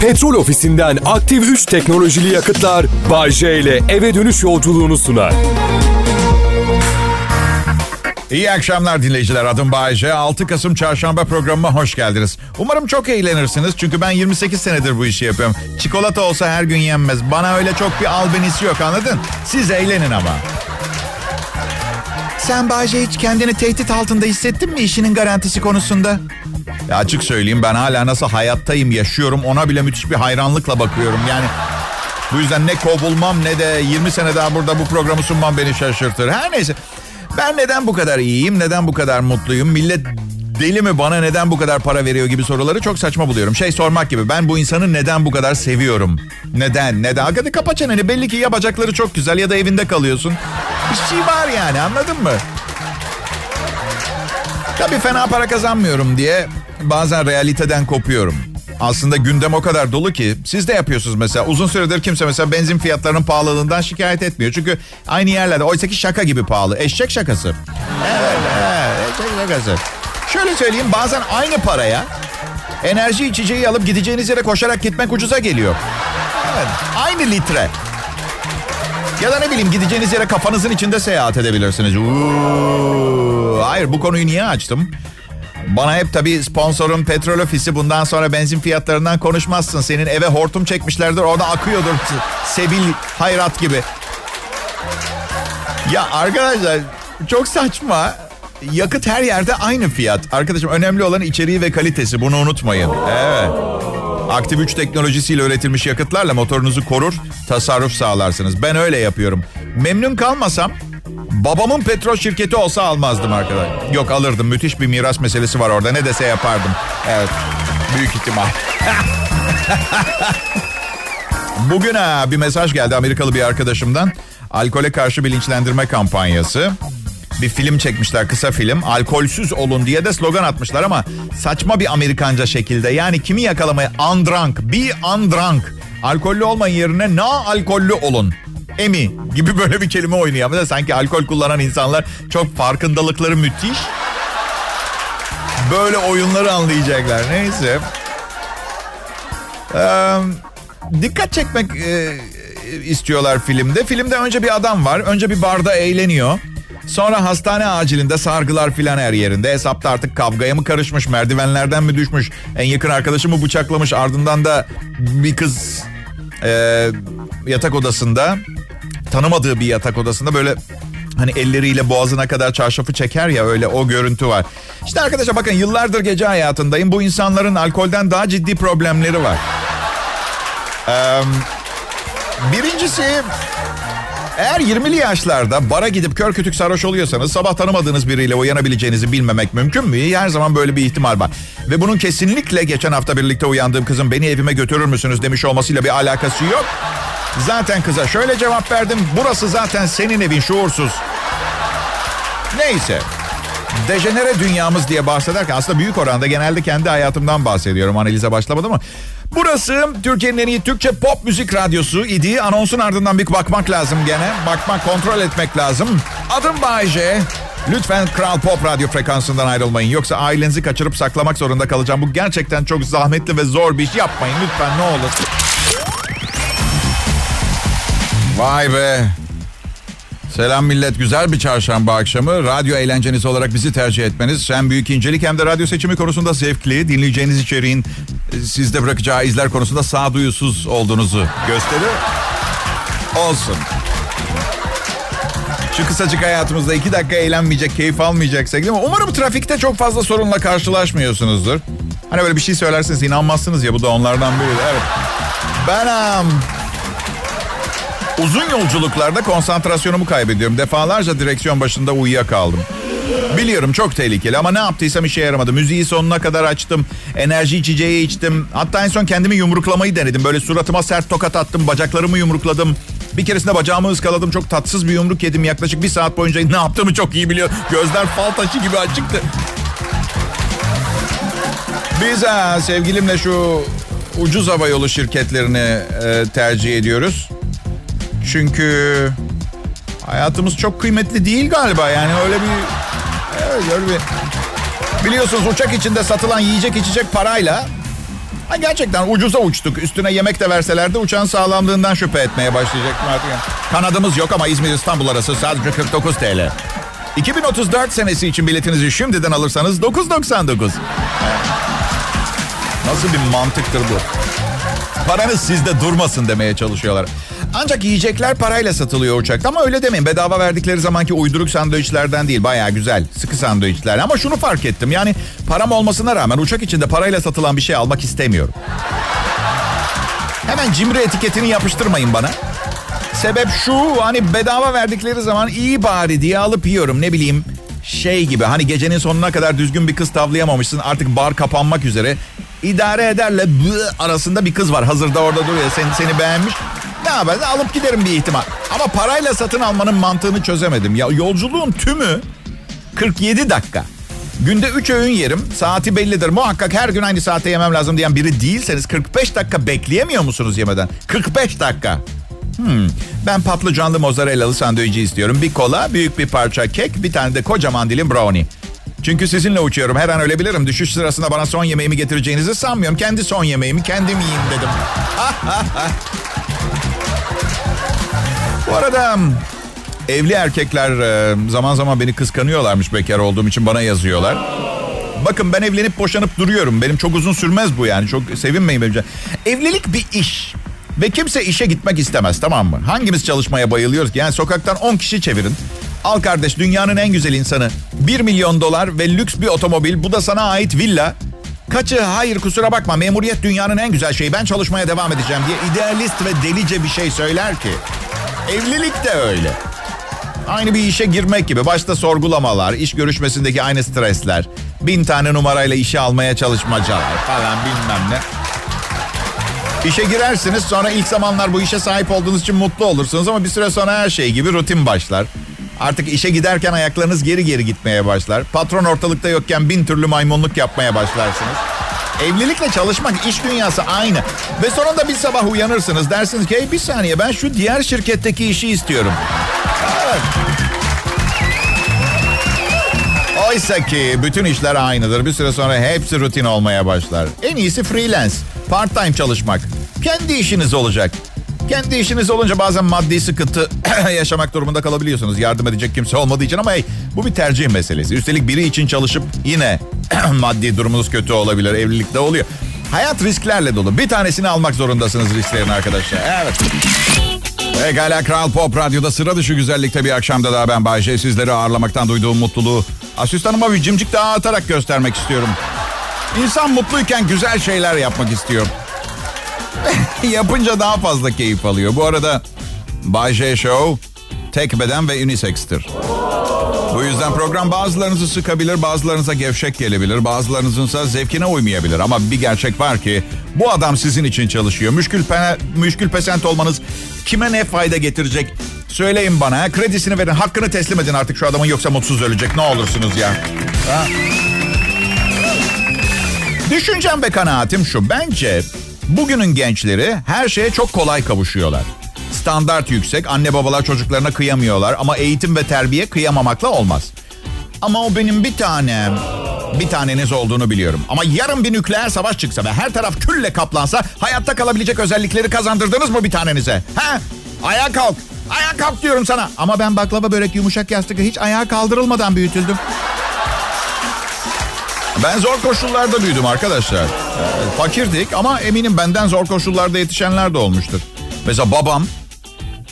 Petrol ofisinden aktif 3 teknolojili yakıtlar Bay J ile eve dönüş yolculuğunu sunar. İyi akşamlar dinleyiciler. Adım Bayece. 6 Kasım Çarşamba programıma hoş geldiniz. Umarım çok eğlenirsiniz. Çünkü ben 28 senedir bu işi yapıyorum. Çikolata olsa her gün yenmez. Bana öyle çok bir albenisi yok anladın? Siz eğlenin ama. Sen Bayce hiç kendini tehdit altında hissettin mi işinin garantisi konusunda? Ya açık söyleyeyim ben hala nasıl hayattayım, yaşıyorum ona bile müthiş bir hayranlıkla bakıyorum. Yani bu yüzden ne kovulmam ne de 20 sene daha burada bu programı sunmam beni şaşırtır. Her neyse. Ben neden bu kadar iyiyim, neden bu kadar mutluyum? Millet deli mi bana neden bu kadar para veriyor gibi soruları çok saçma buluyorum. Şey sormak gibi ben bu insanı neden bu kadar seviyorum? Neden? Neden? Hakikaten kapa çeneni belli ki ya bacakları çok güzel ya da evinde kalıyorsun. Bir şey var yani anladın mı? Tabii fena para kazanmıyorum diye bazen realiteden kopuyorum. Aslında gündem o kadar dolu ki siz de yapıyorsunuz mesela. Uzun süredir kimse mesela benzin fiyatlarının pahalılığından şikayet etmiyor. Çünkü aynı yerlerde oysa ki şaka gibi pahalı. Eşek şakası. Evet, evet eşek şakası. Şöyle söyleyeyim bazen aynı paraya enerji içeceği alıp gideceğiniz yere koşarak gitmek ucuza geliyor. Evet aynı litre. Ya da ne bileyim gideceğiniz yere kafanızın içinde seyahat edebilirsiniz. Uuu. Hayır bu konuyu niye açtım? Bana hep tabii sponsorun petrol ofisi bundan sonra benzin fiyatlarından konuşmazsın. Senin eve hortum çekmişlerdir orada akıyordur. Sebil hayrat gibi. Ya arkadaşlar çok saçma. Yakıt her yerde aynı fiyat. Arkadaşım önemli olan içeriği ve kalitesi bunu unutmayın. Evet. Aktif 3 teknolojisiyle üretilmiş yakıtlarla motorunuzu korur, tasarruf sağlarsınız. Ben öyle yapıyorum. Memnun kalmasam babamın petrol şirketi olsa almazdım arkadaşlar. Yok alırdım. Müthiş bir miras meselesi var orada. Ne dese yapardım. Evet. Büyük ihtimal. Bugün ha, bir mesaj geldi Amerikalı bir arkadaşımdan. Alkole karşı bilinçlendirme kampanyası. Bir film çekmişler kısa film. Alkolsüz olun diye de slogan atmışlar ama saçma bir Amerikanca şekilde. Yani kimi yakalamaya undrunk, be undrunk. Alkollü olmayın yerine na alkollü olun. Emi gibi böyle bir kelime oynuyor. Ama sanki alkol kullanan insanlar çok farkındalıkları müthiş. Böyle oyunları anlayacaklar. Neyse. Ee, dikkat çekmek e, istiyorlar filmde. Filmde önce bir adam var. Önce bir barda eğleniyor. Sonra hastane acilinde sargılar filan her yerinde. Hesapta artık kavgaya mı karışmış, merdivenlerden mi düşmüş, en yakın arkadaşı mı bıçaklamış. Ardından da bir kız e, yatak odasında, tanımadığı bir yatak odasında böyle hani elleriyle boğazına kadar çarşafı çeker ya öyle o görüntü var. İşte arkadaşlar bakın yıllardır gece hayatındayım. Bu insanların alkolden daha ciddi problemleri var. Ee, birincisi eğer 20'li yaşlarda bara gidip kör kütük sarhoş oluyorsanız sabah tanımadığınız biriyle uyanabileceğinizi bilmemek mümkün mü? Her zaman böyle bir ihtimal var. Ve bunun kesinlikle geçen hafta birlikte uyandığım kızın beni evime götürür müsünüz demiş olmasıyla bir alakası yok. Zaten kıza şöyle cevap verdim. Burası zaten senin evin şuursuz. Neyse. Dejenere dünyamız diye bahsederken aslında büyük oranda genelde kendi hayatımdan bahsediyorum analize başlamadım ama. Burası Türkiye'nin en iyi Türkçe pop müzik radyosu idi. Anonsun ardından bir bakmak lazım gene. Bakmak, kontrol etmek lazım. Adım Bayece. Lütfen Kral Pop radyo frekansından ayrılmayın. Yoksa ailenizi kaçırıp saklamak zorunda kalacağım. Bu gerçekten çok zahmetli ve zor bir iş. Yapmayın lütfen ne olur. Vay be. Selam millet. Güzel bir çarşamba akşamı. Radyo eğlenceniz olarak bizi tercih etmeniz hem büyük incelik hem de radyo seçimi konusunda zevkli. Dinleyeceğiniz içeriğin e, sizde bırakacağı izler konusunda sağduyusuz olduğunuzu gösteriyor. Olsun. Şu kısacık hayatımızda iki dakika eğlenmeyecek, keyif almayacaksak değil mi? Umarım trafikte çok fazla sorunla karşılaşmıyorsunuzdur. Hani böyle bir şey söylerseniz inanmazsınız ya bu da onlardan biri. Evet. Ben um, Uzun yolculuklarda konsantrasyonumu kaybediyorum. Defalarca direksiyon başında uyuyakaldım. Biliyorum çok tehlikeli ama ne yaptıysam işe yaramadı. Müziği sonuna kadar açtım. Enerji içeceği içtim. Hatta en son kendimi yumruklamayı denedim. Böyle suratıma sert tokat attım. Bacaklarımı yumrukladım. Bir keresinde bacağımı ıskaladım. Çok tatsız bir yumruk yedim. Yaklaşık bir saat boyunca ne yaptığımı çok iyi biliyor. Gözler fal taşı gibi açıktı. Biz ha, sevgilimle şu ucuz hava yolu şirketlerini e, tercih ediyoruz. Çünkü hayatımız çok kıymetli değil galiba. Yani öyle bir evet öyle bir biliyorsunuz uçak içinde satılan yiyecek içecek parayla Ha, gerçekten ucuza uçtuk. Üstüne yemek de verselerdi uçağın sağlamlığından şüphe etmeye başlayacaktım artık. Kanadımız yok ama İzmir İstanbul arası sadece 49 TL. 2034 senesi için biletinizi şimdiden alırsanız 9.99. Nasıl bir mantıktır bu? Paranız sizde durmasın demeye çalışıyorlar. Ancak yiyecekler parayla satılıyor uçakta ama öyle demeyin. Bedava verdikleri zamanki uyduruk sandviçlerden değil. Baya güzel. Sıkı sandviçler. Ama şunu fark ettim. Yani param olmasına rağmen uçak içinde parayla satılan bir şey almak istemiyorum. Hemen cimri etiketini yapıştırmayın bana. Sebep şu hani bedava verdikleri zaman iyi bari diye alıp yiyorum. Ne bileyim şey gibi hani gecenin sonuna kadar düzgün bir kız tavlayamamışsın. Artık bar kapanmak üzere. İdare ederle arasında bir kız var. Hazırda orada duruyor. Seni, seni beğenmiş. Ne haber? Alıp giderim bir ihtimal. Ama parayla satın almanın mantığını çözemedim. Ya yolculuğun tümü 47 dakika. Günde 3 öğün yerim. Saati bellidir. Muhakkak her gün aynı saate yemem lazım diyen biri değilseniz 45 dakika bekleyemiyor musunuz yemeden? 45 dakika. Hmm. Ben patlıcanlı mozzarellalı sandviçi istiyorum. Bir kola, büyük bir parça kek, bir tane de kocaman dilim brownie. Çünkü sizinle uçuyorum. Her an ölebilirim. Düşüş sırasında bana son yemeğimi getireceğinizi sanmıyorum. Kendi son yemeğimi kendim yiyeyim dedim. Bu arada evli erkekler e, zaman zaman beni kıskanıyorlarmış bekar olduğum için bana yazıyorlar. Bakın ben evlenip boşanıp duruyorum. Benim çok uzun sürmez bu yani. Çok sevinmeyin bence. Evlilik bir iş. Ve kimse işe gitmek istemez tamam mı? Hangimiz çalışmaya bayılıyoruz ki? Yani sokaktan 10 kişi çevirin. Al kardeş dünyanın en güzel insanı. 1 milyon dolar ve lüks bir otomobil. Bu da sana ait villa. Kaçı hayır kusura bakma memuriyet dünyanın en güzel şeyi ben çalışmaya devam edeceğim diye idealist ve delice bir şey söyler ki. Evlilik de öyle. Aynı bir işe girmek gibi. Başta sorgulamalar, iş görüşmesindeki aynı stresler. Bin tane numarayla işe almaya çalışmacalar falan bilmem ne. İşe girersiniz sonra ilk zamanlar bu işe sahip olduğunuz için mutlu olursunuz ama bir süre sonra her şey gibi rutin başlar. Artık işe giderken ayaklarınız geri geri gitmeye başlar. Patron ortalıkta yokken bin türlü maymunluk yapmaya başlarsınız. Evlilikle çalışmak iş dünyası aynı. Ve sonunda bir sabah uyanırsınız dersiniz ki hey bir saniye ben şu diğer şirketteki işi istiyorum. Evet. Oysa ki bütün işler aynıdır. Bir süre sonra hepsi rutin olmaya başlar. En iyisi freelance, part time çalışmak. Kendi işiniz olacak. Kendi işiniz olunca bazen maddi sıkıntı yaşamak durumunda kalabiliyorsunuz. Yardım edecek kimse olmadığı için ama hey, bu bir tercih meselesi. Üstelik biri için çalışıp yine maddi durumunuz kötü olabilir. Evlilikte oluyor. Hayat risklerle dolu. Bir tanesini almak zorundasınız risklerin arkadaşlar. Evet. Pekala Kral Pop Radyo'da sıra dışı güzellikte bir akşamda daha ben Bayşe. Sizleri ağırlamaktan duyduğum mutluluğu asistanıma bir cimcik daha atarak göstermek istiyorum. İnsan mutluyken güzel şeyler yapmak istiyor. Yapınca daha fazla keyif alıyor. Bu arada Bay J Show tek beden ve unisex'tir. Bu yüzden program bazılarınızı sıkabilir, bazılarınıza gevşek gelebilir, bazılarınızın ise zevkine uymayabilir. Ama bir gerçek var ki bu adam sizin için çalışıyor. Müşkül, pe müşkül pesent olmanız kime ne fayda getirecek? Söyleyin bana. Kredisini verin, hakkını teslim edin artık şu adamın yoksa mutsuz ölecek. Ne olursunuz ya. Ha? Düşüncem ve kanaatim şu. Bence bugünün gençleri her şeye çok kolay kavuşuyorlar. Standart yüksek, anne babalar çocuklarına kıyamıyorlar ama eğitim ve terbiye kıyamamakla olmaz. Ama o benim bir tanem. Bir taneniz olduğunu biliyorum. Ama yarın bir nükleer savaş çıksa ve her taraf külle kaplansa hayatta kalabilecek özellikleri kazandırdınız mı bir tanenize? Ha? Ayağa kalk. Ayağa kalk diyorum sana. Ama ben baklava börek yumuşak yastıkı hiç ayağa kaldırılmadan büyütüldüm. Ben zor koşullarda büyüdüm arkadaşlar. Ee, fakirdik ama eminim benden zor koşullarda yetişenler de olmuştur. Mesela babam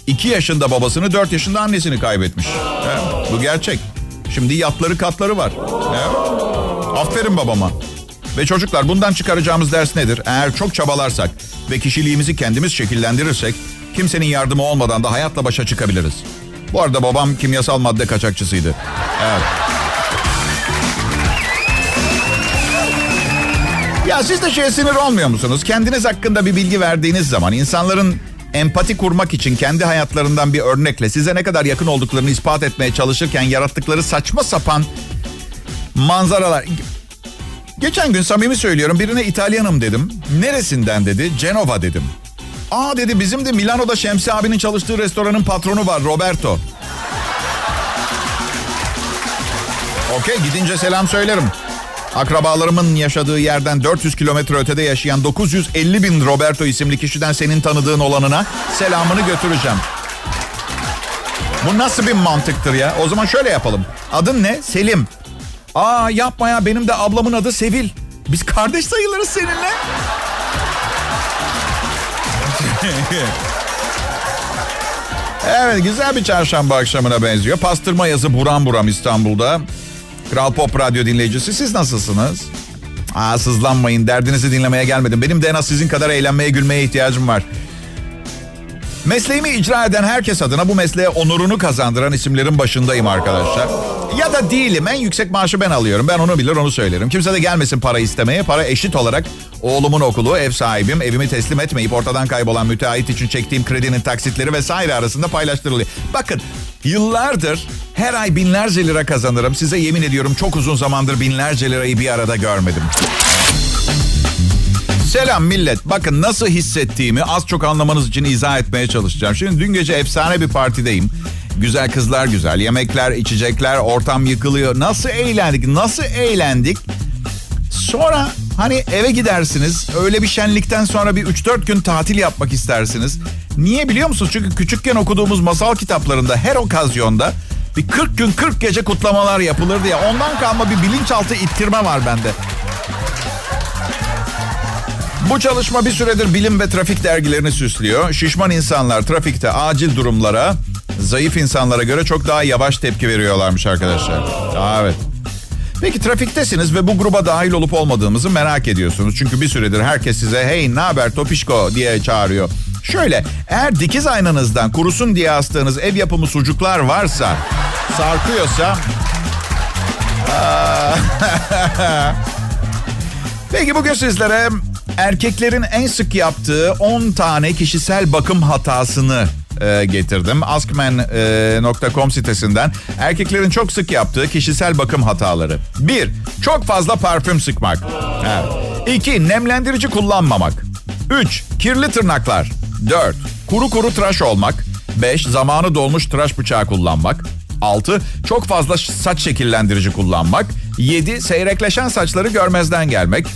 2 yaşında babasını 4 yaşında annesini kaybetmiş. Evet, bu gerçek. Şimdi yatları katları var. Evet. Aferin babama. Ve çocuklar bundan çıkaracağımız ders nedir? Eğer çok çabalarsak ve kişiliğimizi kendimiz şekillendirirsek kimsenin yardımı olmadan da hayatla başa çıkabiliriz. Bu arada babam kimyasal madde kaçakçısıydı. Evet. Ya siz de şeye sinir olmuyor musunuz? Kendiniz hakkında bir bilgi verdiğiniz zaman insanların empati kurmak için kendi hayatlarından bir örnekle size ne kadar yakın olduklarını ispat etmeye çalışırken yarattıkları saçma sapan manzaralar. Geçen gün samimi söylüyorum birine İtalyanım dedim. Neresinden dedi? Cenova dedim. Aa dedi bizim de Milano'da Şemsi abinin çalıştığı restoranın patronu var Roberto. Okey gidince selam söylerim. Akrabalarımın yaşadığı yerden 400 kilometre ötede yaşayan 950 bin Roberto isimli kişiden senin tanıdığın olanına selamını götüreceğim. Bu nasıl bir mantıktır ya? O zaman şöyle yapalım. Adın ne? Selim. Aa yapma ya benim de ablamın adı Sevil. Biz kardeş sayılırız seninle. evet güzel bir çarşamba akşamına benziyor. Pastırma yazı buram buram İstanbul'da. Kral Pop Radyo dinleyicisi siz nasılsınız? Aa sızlanmayın derdinizi dinlemeye gelmedim. Benim de en az sizin kadar eğlenmeye gülmeye ihtiyacım var. Mesleğimi icra eden herkes adına bu mesleğe onurunu kazandıran isimlerin başındayım arkadaşlar. Ya da değilim. En yüksek maaşı ben alıyorum. Ben onu bilir onu söylerim. Kimse de gelmesin para istemeye. Para eşit olarak oğlumun okulu, ev sahibim, evimi teslim etmeyip ortadan kaybolan müteahhit için çektiğim kredinin taksitleri vesaire arasında paylaştırılıyor. Bakın yıllardır her ay binlerce lira kazanırım. Size yemin ediyorum çok uzun zamandır binlerce lirayı bir arada görmedim. Selam millet. Bakın nasıl hissettiğimi az çok anlamanız için izah etmeye çalışacağım. Şimdi dün gece efsane bir partideyim. Güzel kızlar güzel. Yemekler, içecekler, ortam yıkılıyor. Nasıl eğlendik? Nasıl eğlendik? Sonra hani eve gidersiniz. Öyle bir şenlikten sonra bir 3-4 gün tatil yapmak istersiniz. Niye biliyor musunuz? Çünkü küçükken okuduğumuz masal kitaplarında her okazyonda bir 40 gün 40 gece kutlamalar yapılır diye. Ondan kalma bir bilinçaltı ittirme var bende. Bu çalışma bir süredir bilim ve trafik dergilerini süslüyor. Şişman insanlar trafikte acil durumlara zayıf insanlara göre çok daha yavaş tepki veriyorlarmış arkadaşlar. Evet. Peki trafiktesiniz ve bu gruba dahil olup olmadığımızı merak ediyorsunuz. Çünkü bir süredir herkes size hey ne haber topişko diye çağırıyor. Şöyle eğer dikiz aynanızdan kurusun diye astığınız ev yapımı sucuklar varsa sarkıyorsa Peki bugün sizlere erkeklerin en sık yaptığı 10 tane kişisel bakım hatasını e, getirdim. Askmen.com sitesinden erkeklerin çok sık yaptığı kişisel bakım hataları. 1. Çok fazla parfüm sıkmak. Evet. 2. Nemlendirici kullanmamak. 3. Kirli tırnaklar. 4. Kuru kuru tıraş olmak. 5. Zamanı dolmuş tıraş bıçağı kullanmak. 6. Çok fazla saç şekillendirici kullanmak. 7. Seyrekleşen saçları görmezden gelmek.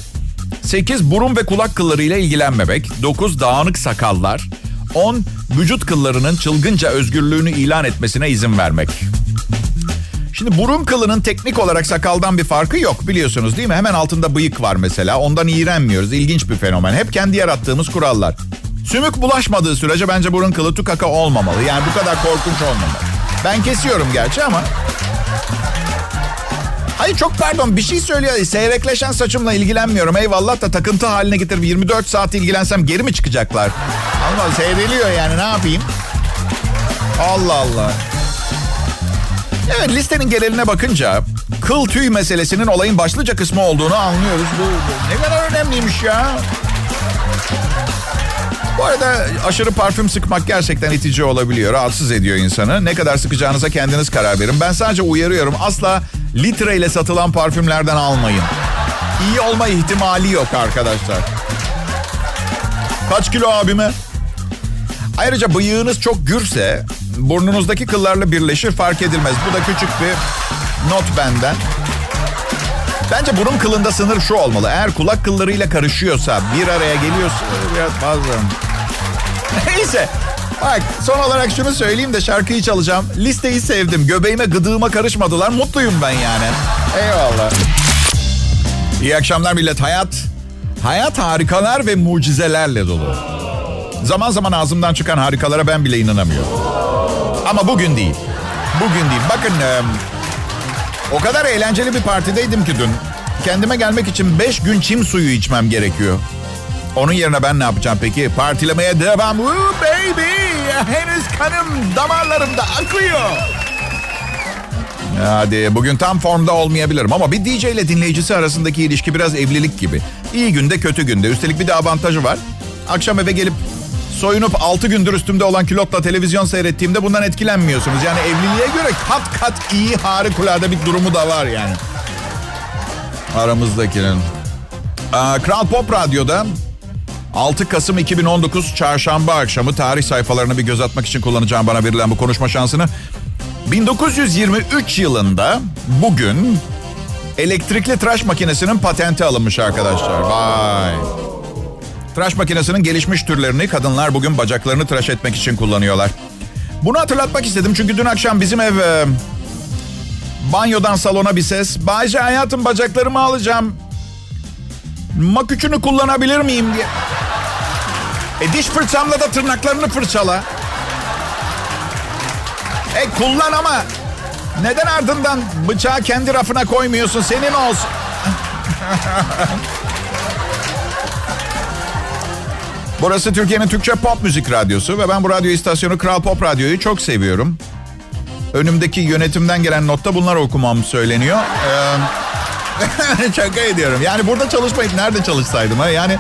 8. Burun ve kulak kıllarıyla ilgilenmemek. 9. Dağınık sakallar. 10. Vücut kıllarının çılgınca özgürlüğünü ilan etmesine izin vermek. Şimdi burun kılının teknik olarak sakaldan bir farkı yok biliyorsunuz değil mi? Hemen altında bıyık var mesela. Ondan iğrenmiyoruz. İlginç bir fenomen. Hep kendi yarattığımız kurallar. Sümük bulaşmadığı sürece bence burun kılı tukaka olmamalı. Yani bu kadar korkunç olmamalı. Ben kesiyorum gerçi ama Hayır çok pardon bir şey söylüyor. Seyrekleşen saçımla ilgilenmiyorum. Eyvallah da takıntı haline getirip 24 saat ilgilensem geri mi çıkacaklar? Allah seyreliyor yani ne yapayım? Allah Allah. Evet listenin geneline bakınca kıl tüy meselesinin olayın başlıca kısmı olduğunu anlıyoruz. Bu, bu ne kadar önemliymiş ya. Bu arada aşırı parfüm sıkmak gerçekten itici olabiliyor. Rahatsız ediyor insanı. Ne kadar sıkacağınıza kendiniz karar verin. Ben sadece uyarıyorum. Asla litreyle satılan parfümlerden almayın. İyi olma ihtimali yok arkadaşlar. Kaç kilo abime? Ayrıca bıyığınız çok gürse burnunuzdaki kıllarla birleşir fark edilmez. Bu da küçük bir not benden. Bence burun kılında sınır şu olmalı. Eğer kulak kıllarıyla karışıyorsa, bir araya geliyorsa biraz fazla. Neyse. Bak son olarak şunu söyleyeyim de şarkıyı çalacağım. Listeyi sevdim. Göbeğime gıdığıma karışmadılar. Mutluyum ben yani. Eyvallah. İyi akşamlar millet. Hayat, hayat harikalar ve mucizelerle dolu. Zaman zaman ağzımdan çıkan harikalara ben bile inanamıyorum. Ama bugün değil. Bugün değil. Bakın o kadar eğlenceli bir partideydim ki dün. Kendime gelmek için 5 gün çim suyu içmem gerekiyor. Onun yerine ben ne yapacağım peki? Partilemeye devam. Woo baby! Henüz kanım damarlarımda akıyor. Hadi bugün tam formda olmayabilirim ama bir DJ ile dinleyicisi arasındaki ilişki biraz evlilik gibi. İyi günde kötü günde. Üstelik bir de avantajı var. Akşam eve gelip soyunup 6 gündür üstümde olan külotla televizyon seyrettiğimde bundan etkilenmiyorsunuz. Yani evliliğe göre kat kat iyi harikulade bir durumu da var yani. Aramızdakinin. Kral Pop Radyo'da 6 Kasım 2019 çarşamba akşamı tarih sayfalarına bir göz atmak için kullanacağım bana verilen bu konuşma şansını. 1923 yılında bugün Elektrikli tıraş makinesinin patenti alınmış arkadaşlar. Vay. Tıraş makinesinin gelişmiş türlerini kadınlar bugün bacaklarını tıraş etmek için kullanıyorlar. Bunu hatırlatmak istedim çünkü dün akşam bizim ev e, banyodan salona bir ses. Bayce hayatım bacaklarımı alacağım. Maküçünü kullanabilir miyim diye. E diş fırçamla da tırnaklarını fırçala. E kullan ama neden ardından bıçağı kendi rafına koymuyorsun? Senin olsun. Burası Türkiye'nin Türkçe pop müzik radyosu ve ben bu radyo istasyonu Kral Pop Radyo'yu çok seviyorum. Önümdeki yönetimden gelen notta bunlar okumam söyleniyor. Ee, şaka ediyorum. Yani burada çalışmayıp nerede çalışsaydım ha? Yani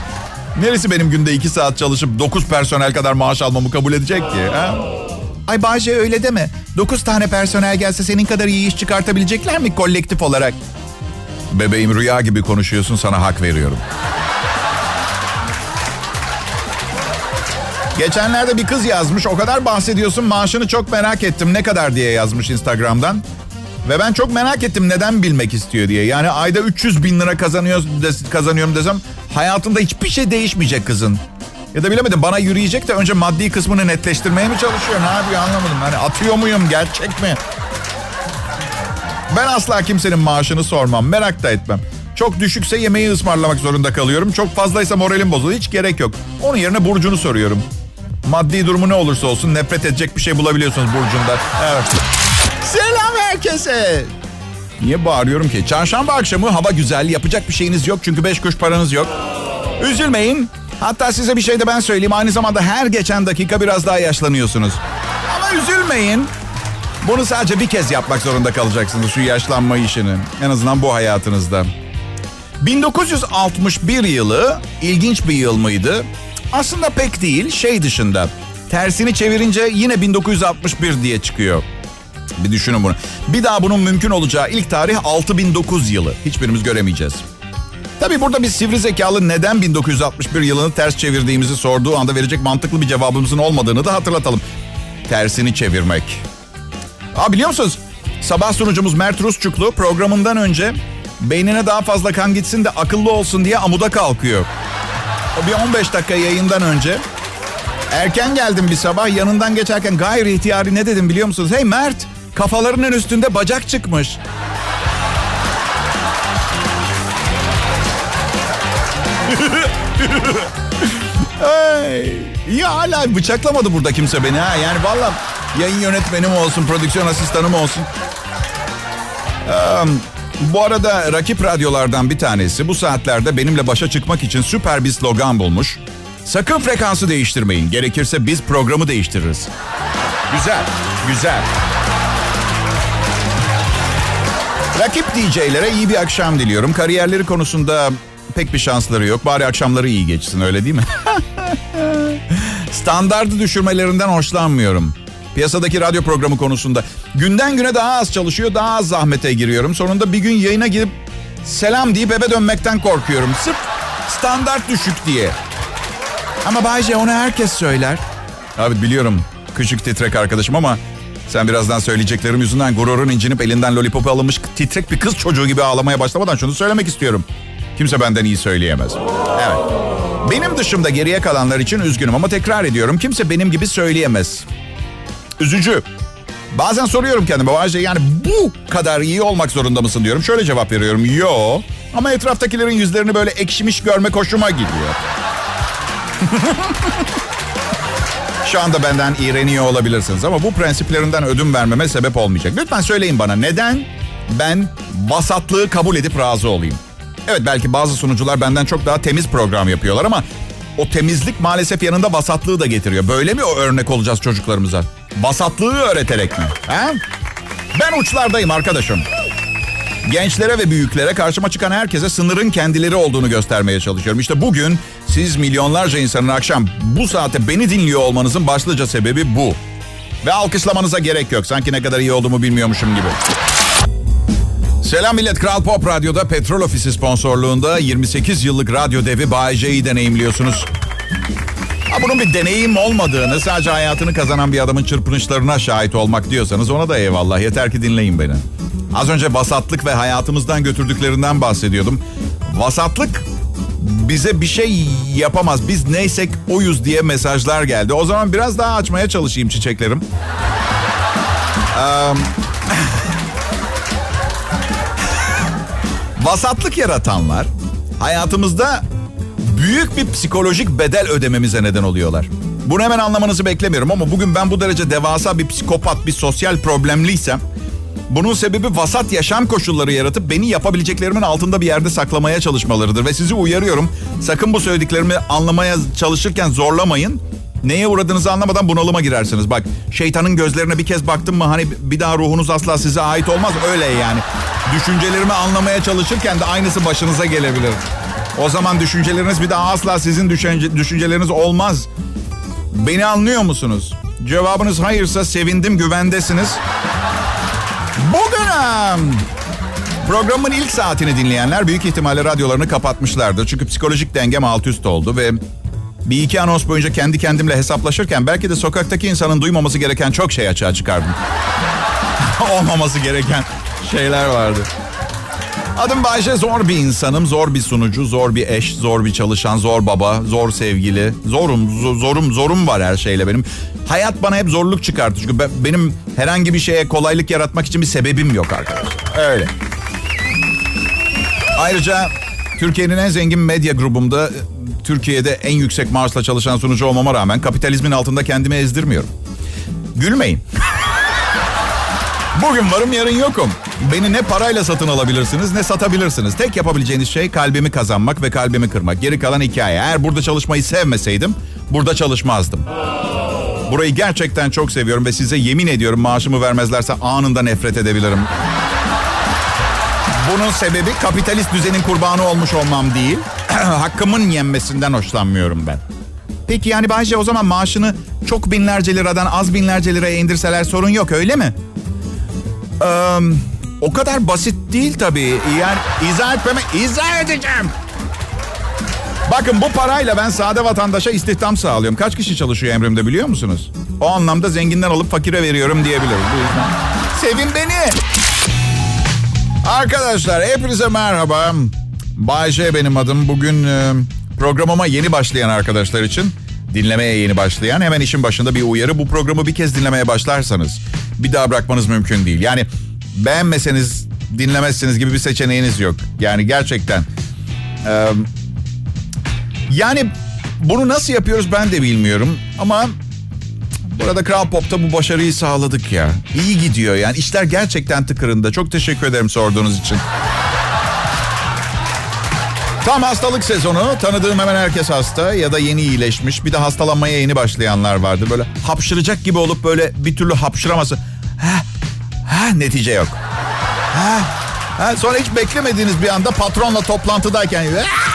neresi benim günde iki saat çalışıp dokuz personel kadar maaş almamı kabul edecek ki? Ha? Ay Bahçe öyle deme. Dokuz tane personel gelse senin kadar iyi iş çıkartabilecekler mi kolektif olarak? Bebeğim rüya gibi konuşuyorsun sana hak veriyorum. Geçenlerde bir kız yazmış. O kadar bahsediyorsun maaşını çok merak ettim. Ne kadar diye yazmış Instagram'dan. Ve ben çok merak ettim neden bilmek istiyor diye. Yani ayda 300 bin lira kazanıyor, kazanıyorum desem hayatında hiçbir şey değişmeyecek kızın. Ya da bilemedim bana yürüyecek de önce maddi kısmını netleştirmeye mi çalışıyor? Ne yapıyor anlamadım. Hani atıyor muyum gerçek mi? Ben asla kimsenin maaşını sormam. Merak da etmem. Çok düşükse yemeği ısmarlamak zorunda kalıyorum. Çok fazlaysa moralim bozuluyor. Hiç gerek yok. Onun yerine Burcu'nu soruyorum. Maddi durumu ne olursa olsun nefret edecek bir şey bulabiliyorsunuz Burcu'nda. Evet. Selam herkese. Niye bağırıyorum ki? Çarşamba akşamı hava güzel. Yapacak bir şeyiniz yok çünkü beş kuş paranız yok. Üzülmeyin. Hatta size bir şey de ben söyleyeyim. Aynı zamanda her geçen dakika biraz daha yaşlanıyorsunuz. Ama üzülmeyin. Bunu sadece bir kez yapmak zorunda kalacaksınız şu yaşlanma işini. En azından bu hayatınızda. 1961 yılı ilginç bir yıl mıydı? Aslında pek değil, şey dışında. Tersini çevirince yine 1961 diye çıkıyor. Bir düşünün bunu. Bir daha bunun mümkün olacağı ilk tarih 6009 yılı. Hiçbirimiz göremeyeceğiz. Tabi burada bir sivri zekalı neden 1961 yılını ters çevirdiğimizi sorduğu anda verecek mantıklı bir cevabımızın olmadığını da hatırlatalım. Tersini çevirmek. Aa biliyor musunuz? Sabah sunucumuz Mert Rusçuklu programından önce beynine daha fazla kan gitsin de akıllı olsun diye amuda kalkıyor. O bir 15 dakika yayından önce. Erken geldim bir sabah yanından geçerken gayri ihtiyari ne dedim biliyor musunuz? Hey Mert kafalarının üstünde bacak çıkmış. Ay, ya hala bıçaklamadı burada kimse beni ha. Yani valla yayın yönetmenim olsun, prodüksiyon asistanım olsun. Um, bu arada rakip radyolardan bir tanesi bu saatlerde benimle başa çıkmak için süper bir slogan bulmuş. Sakın frekansı değiştirmeyin. Gerekirse biz programı değiştiririz. Güzel, güzel. Rakip DJ'lere iyi bir akşam diliyorum. Kariyerleri konusunda pek bir şansları yok. Bari akşamları iyi geçsin öyle değil mi? Standardı düşürmelerinden hoşlanmıyorum. Piyasadaki radyo programı konusunda. Günden güne daha az çalışıyor, daha az zahmete giriyorum. Sonunda bir gün yayına girip selam deyip eve dönmekten korkuyorum. Sırf standart düşük diye. Ama Bayce onu herkes söyler. Abi biliyorum küçük titrek arkadaşım ama sen birazdan söyleyeceklerim yüzünden gururun incinip elinden lollipopu alınmış titrek bir kız çocuğu gibi ağlamaya başlamadan şunu söylemek istiyorum. Kimse benden iyi söyleyemez. Evet. Benim dışımda geriye kalanlar için üzgünüm ama tekrar ediyorum. Kimse benim gibi söyleyemez. Üzücü. Bazen soruyorum kendime Bahçe yani bu kadar iyi olmak zorunda mısın diyorum. Şöyle cevap veriyorum. Yo. Ama etraftakilerin yüzlerini böyle ekşimiş görmek hoşuma gidiyor. Şu anda benden iğreniyor olabilirsiniz ama bu prensiplerinden ödün vermeme sebep olmayacak. Lütfen söyleyin bana neden ben vasatlığı kabul edip razı olayım? Evet belki bazı sunucular benden çok daha temiz program yapıyorlar ama o temizlik maalesef yanında vasatlığı da getiriyor. Böyle mi o örnek olacağız çocuklarımıza? Vasatlığı öğreterek mi? He? Ben uçlardayım arkadaşım. Gençlere ve büyüklere karşıma çıkan herkese sınırın kendileri olduğunu göstermeye çalışıyorum. İşte bugün siz milyonlarca insanın akşam bu saate beni dinliyor olmanızın başlıca sebebi bu. Ve alkışlamanıza gerek yok. Sanki ne kadar iyi olduğumu bilmiyormuşum gibi. Selam millet. Kral Pop Radyo'da Petrol Ofisi sponsorluğunda 28 yıllık radyo devi Bay J'yi deneyimliyorsunuz. Ha, bunun bir deneyim olmadığını, sadece hayatını kazanan bir adamın çırpınışlarına şahit olmak diyorsanız ona da eyvallah. Yeter ki dinleyin beni. Az önce vasatlık ve hayatımızdan götürdüklerinden bahsediyordum. Vasatlık bize bir şey yapamaz. Biz neysek oyuz diye mesajlar geldi. O zaman biraz daha açmaya çalışayım çiçeklerim. Ee, vasatlık yaratanlar hayatımızda büyük bir psikolojik bedel ödememize neden oluyorlar. Bunu hemen anlamanızı beklemiyorum ama bugün ben bu derece devasa bir psikopat, bir sosyal problemliysem bunun sebebi vasat yaşam koşulları yaratıp beni yapabileceklerimin altında bir yerde saklamaya çalışmalarıdır. Ve sizi uyarıyorum sakın bu söylediklerimi anlamaya çalışırken zorlamayın. Neye uğradığınızı anlamadan bunalıma girersiniz. Bak şeytanın gözlerine bir kez baktım mı hani bir daha ruhunuz asla size ait olmaz. Öyle yani. Düşüncelerimi anlamaya çalışırken de aynısı başınıza gelebilir. O zaman düşünceleriniz bir daha asla sizin düşünce, düşünceleriniz olmaz. Beni anlıyor musunuz? Cevabınız hayırsa sevindim güvendesiniz. Bugün programın ilk saatini dinleyenler büyük ihtimalle radyolarını kapatmışlardır. Çünkü psikolojik dengem alt üst oldu ve bir iki anons boyunca kendi kendimle hesaplaşırken belki de sokaktaki insanın duymaması gereken çok şey açığa çıkardım. Olmaması gereken şeyler vardı. Adım Bayşe zor bir insanım, zor bir sunucu, zor bir eş, zor bir çalışan, zor baba, zor sevgili. Zorum, zorum, zorum var her şeyle benim. Hayat bana hep zorluk çıkarttı. Çünkü ben, benim herhangi bir şeye kolaylık yaratmak için bir sebebim yok arkadaşlar. Öyle. Ayrıca Türkiye'nin en zengin medya grubumda Türkiye'de en yüksek maaşla çalışan sunucu olmama rağmen kapitalizmin altında kendimi ezdirmiyorum. Gülmeyin. Bugün varım yarın yokum. Beni ne parayla satın alabilirsiniz ne satabilirsiniz. Tek yapabileceğiniz şey kalbimi kazanmak ve kalbimi kırmak. Geri kalan hikaye. Eğer burada çalışmayı sevmeseydim burada çalışmazdım. Burayı gerçekten çok seviyorum ve size yemin ediyorum maaşımı vermezlerse anında nefret edebilirim. Bunun sebebi kapitalist düzenin kurbanı olmuş olmam değil. Hakkımın yenmesinden hoşlanmıyorum ben. Peki yani Bayce o zaman maaşını çok binlerce liradan az binlerce liraya indirseler sorun yok öyle mi? Ee, o kadar basit değil tabii. Yani izah etmeme izah edeceğim. Bakın bu parayla ben sade vatandaşa istihdam sağlıyorum. Kaç kişi çalışıyor emrimde biliyor musunuz? O anlamda zenginden alıp fakire veriyorum yüzden sevin beni. Arkadaşlar hepinize merhaba. Bayşe benim adım. Bugün e, programıma yeni başlayan arkadaşlar için dinlemeye yeni başlayan hemen işin başında bir uyarı. Bu programı bir kez dinlemeye başlarsanız bir daha bırakmanız mümkün değil. Yani beğenmeseniz dinlemezseniz gibi bir seçeneğiniz yok. Yani gerçekten. E, yani bunu nasıl yapıyoruz ben de bilmiyorum ama burada Kral Pop'ta bu başarıyı sağladık ya. İyi gidiyor yani işler gerçekten tıkırında. Çok teşekkür ederim sorduğunuz için. Tam hastalık sezonu. Tanıdığım hemen herkes hasta ya da yeni iyileşmiş. Bir de hastalanmaya yeni başlayanlar vardı. Böyle hapşıracak gibi olup böyle bir türlü hapşıraması. Ha, ha, netice yok. Ha, ha, sonra hiç beklemediğiniz bir anda patronla toplantıdayken...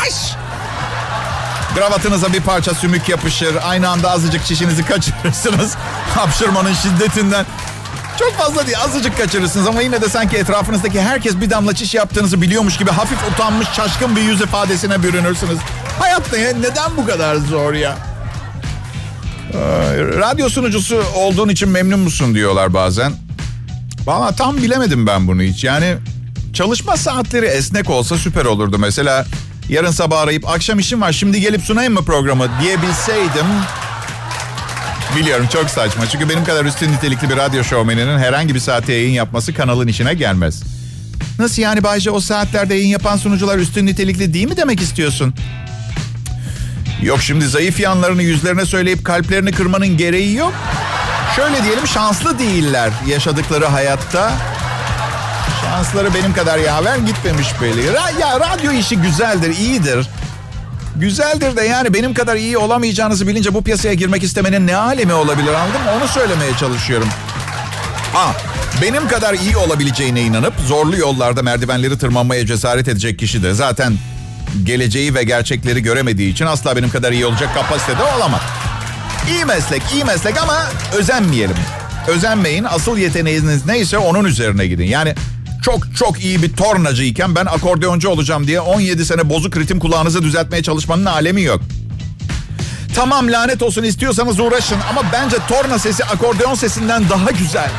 Aş! Kravatınıza bir parça sümük yapışır. Aynı anda azıcık çişinizi kaçırırsınız. Hapşırmanın şiddetinden. Çok fazla değil azıcık kaçırırsınız ama yine de sanki etrafınızdaki herkes bir damla çiş yaptığınızı biliyormuş gibi hafif utanmış şaşkın bir yüz ifadesine bürünürsünüz. Hayat ne? Neden bu kadar zor ya? Ee, radyo sunucusu olduğun için memnun musun diyorlar bazen. Valla tam bilemedim ben bunu hiç. Yani çalışma saatleri esnek olsa süper olurdu. Mesela yarın sabah arayıp akşam işim var şimdi gelip sunayım mı programı diyebilseydim Biliyorum çok saçma. Çünkü benim kadar üstün nitelikli bir radyo şovmeninin herhangi bir saatte yayın yapması kanalın işine gelmez. Nasıl yani Bayce o saatlerde yayın yapan sunucular üstün nitelikli değil mi demek istiyorsun? Yok şimdi zayıf yanlarını yüzlerine söyleyip kalplerini kırmanın gereği yok. Şöyle diyelim şanslı değiller yaşadıkları hayatta. Şansları benim kadar yaver gitmemiş belli. Ya radyo işi güzeldir, iyidir. Güzeldir de yani benim kadar iyi olamayacağınızı bilince bu piyasaya girmek istemenin ne alemi olabilir anladın mı? Onu söylemeye çalışıyorum. Ha, benim kadar iyi olabileceğine inanıp zorlu yollarda merdivenleri tırmanmaya cesaret edecek kişi de zaten geleceği ve gerçekleri göremediği için asla benim kadar iyi olacak kapasitede olamaz. İyi meslek, iyi meslek ama özenmeyelim. Özenmeyin. Asıl yeteneğiniz neyse onun üzerine gidin. Yani çok çok iyi bir tornacıyken ben akordeoncu olacağım diye 17 sene bozuk ritim kulağınızı düzeltmeye çalışmanın alemi yok. Tamam lanet olsun istiyorsanız uğraşın ama bence torna sesi akordeon sesinden daha güzel.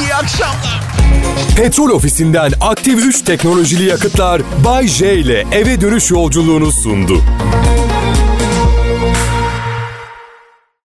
İyi akşamlar. Petrol ofisinden aktif 3 teknolojili yakıtlar Bay J ile eve dönüş yolculuğunu sundu.